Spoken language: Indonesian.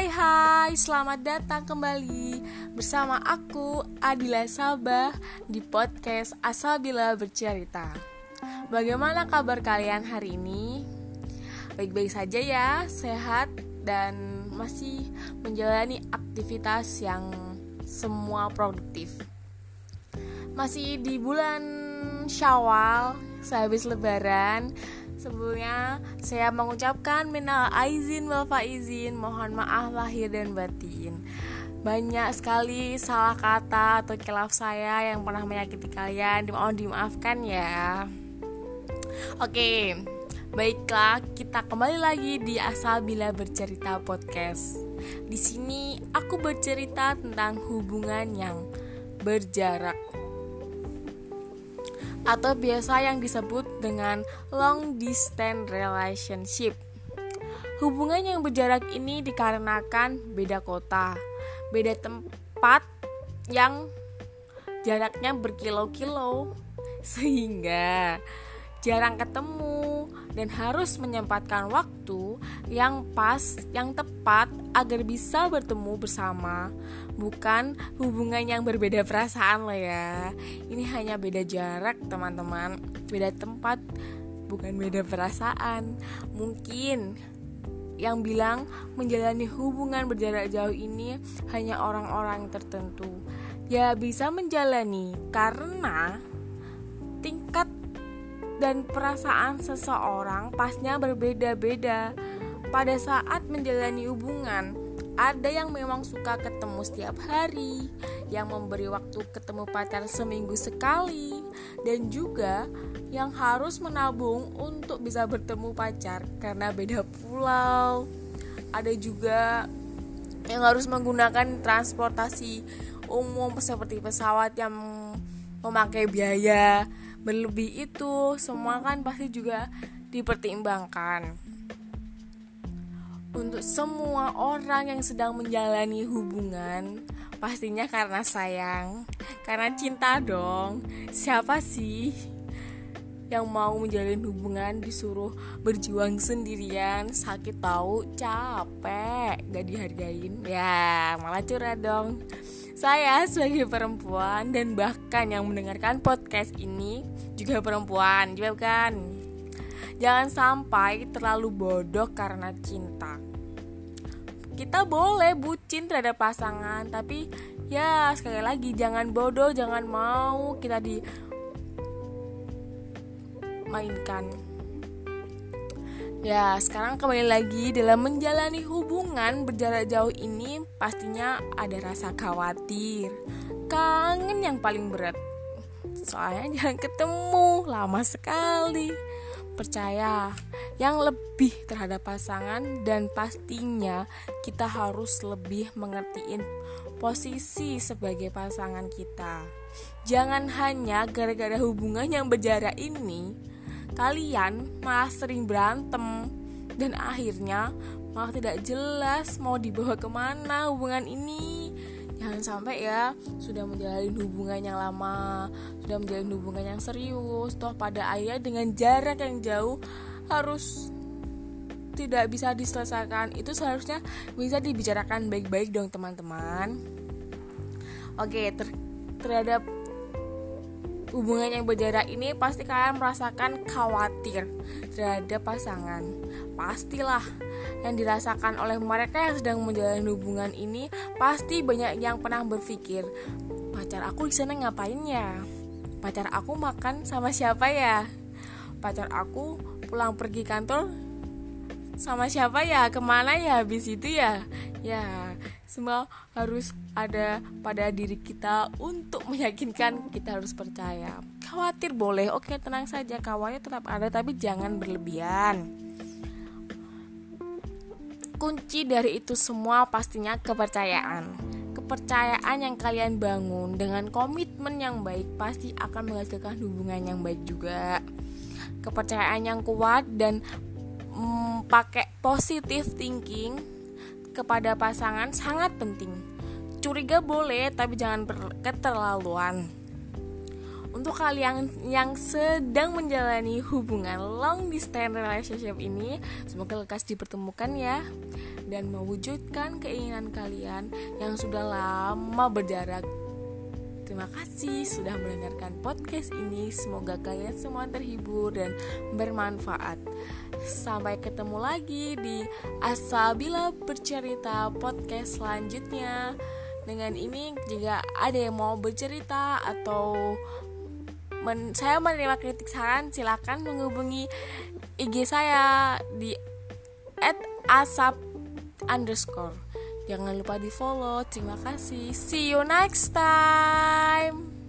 Hai hai, selamat datang kembali bersama aku Adila Sabah di podcast Asal Bila Bercerita Bagaimana kabar kalian hari ini? Baik-baik saja ya, sehat dan masih menjalani aktivitas yang semua produktif Masih di bulan Syawal, sehabis lebaran Sebelumnya saya mengucapkan minal aizin wal faizin, mohon maaf lahir dan batin. Banyak sekali salah kata atau kilaf saya yang pernah menyakiti kalian, mohon dimaafkan ya. Oke, baiklah kita kembali lagi di Asal Bila Bercerita Podcast. Di sini aku bercerita tentang hubungan yang berjarak atau biasa yang disebut dengan long distance relationship. Hubungan yang berjarak ini dikarenakan beda kota, beda tempat yang jaraknya berkilo-kilo sehingga jarang ketemu dan harus menyempatkan waktu yang pas, yang tepat agar bisa bertemu bersama. Bukan hubungan yang berbeda perasaan loh ya. Ini hanya beda jarak, teman-teman. Beda tempat, bukan beda perasaan. Mungkin yang bilang menjalani hubungan berjarak jauh ini hanya orang-orang tertentu. Ya bisa menjalani karena tingkat dan perasaan seseorang pasnya berbeda-beda. Pada saat menjalani hubungan, ada yang memang suka ketemu setiap hari, yang memberi waktu ketemu pacar seminggu sekali, dan juga yang harus menabung untuk bisa bertemu pacar karena beda pulau. Ada juga yang harus menggunakan transportasi umum seperti pesawat yang memakai biaya berlebih itu semua kan pasti juga dipertimbangkan untuk semua orang yang sedang menjalani hubungan pastinya karena sayang karena cinta dong. Siapa sih yang mau menjalin hubungan disuruh berjuang sendirian sakit tahu capek gak dihargain? Ya malah curhat dong. Saya sebagai perempuan dan bahkan yang mendengarkan podcast ini juga perempuan, juga kan? Jangan sampai terlalu bodoh karena cinta. Kita boleh bucin terhadap pasangan, tapi ya sekali lagi jangan bodoh, jangan mau kita dimainkan. Ya, sekarang kembali lagi dalam menjalani hubungan berjarak jauh ini pastinya ada rasa khawatir, kangen yang paling berat. Soalnya jangan ketemu lama sekali. Percaya, yang lebih terhadap pasangan dan pastinya kita harus lebih mengertiin posisi sebagai pasangan kita. Jangan hanya gara-gara hubungan yang berjarak ini kalian malah sering berantem dan akhirnya malah tidak jelas mau dibawa ke mana hubungan ini jangan sampai ya sudah menjalin hubungan yang lama sudah menjalin hubungan yang serius toh pada akhirnya dengan jarak yang jauh harus tidak bisa diselesaikan. Itu seharusnya bisa dibicarakan baik-baik dong teman-teman. Oke ter terhadap hubungan yang berjarak ini pasti kalian merasakan khawatir terhadap pasangan. Pastilah yang dirasakan oleh mereka yang sedang menjalani hubungan ini pasti banyak yang pernah berpikir, pacar aku di sana ngapain ya? Pacar aku makan sama siapa ya? Pacar aku pulang pergi kantor sama siapa ya? Ke mana ya habis itu ya? Ya, semua harus ada pada diri kita untuk meyakinkan kita harus percaya. Khawatir boleh oke tenang saja kawannya tetap ada tapi jangan berlebihan. Kunci dari itu semua pastinya kepercayaan. Kepercayaan yang kalian bangun dengan komitmen yang baik pasti akan menghasilkan hubungan yang baik juga. Kepercayaan yang kuat dan mm, pakai positive thinking kepada pasangan sangat penting. Curiga boleh, tapi jangan keterlaluan. untuk kalian yang sedang menjalani hubungan long distance relationship ini, semoga lekas dipertemukan ya dan mewujudkan keinginan kalian yang sudah lama berjarak. Terima kasih sudah mendengarkan podcast ini. Semoga kalian semua terhibur dan bermanfaat. Sampai ketemu lagi di Asabila Bercerita podcast selanjutnya. Dengan ini jika ada yang mau bercerita atau men saya menerima kritik saran silakan menghubungi IG saya di @asap underscore jangan lupa di follow. Terima kasih. See you next time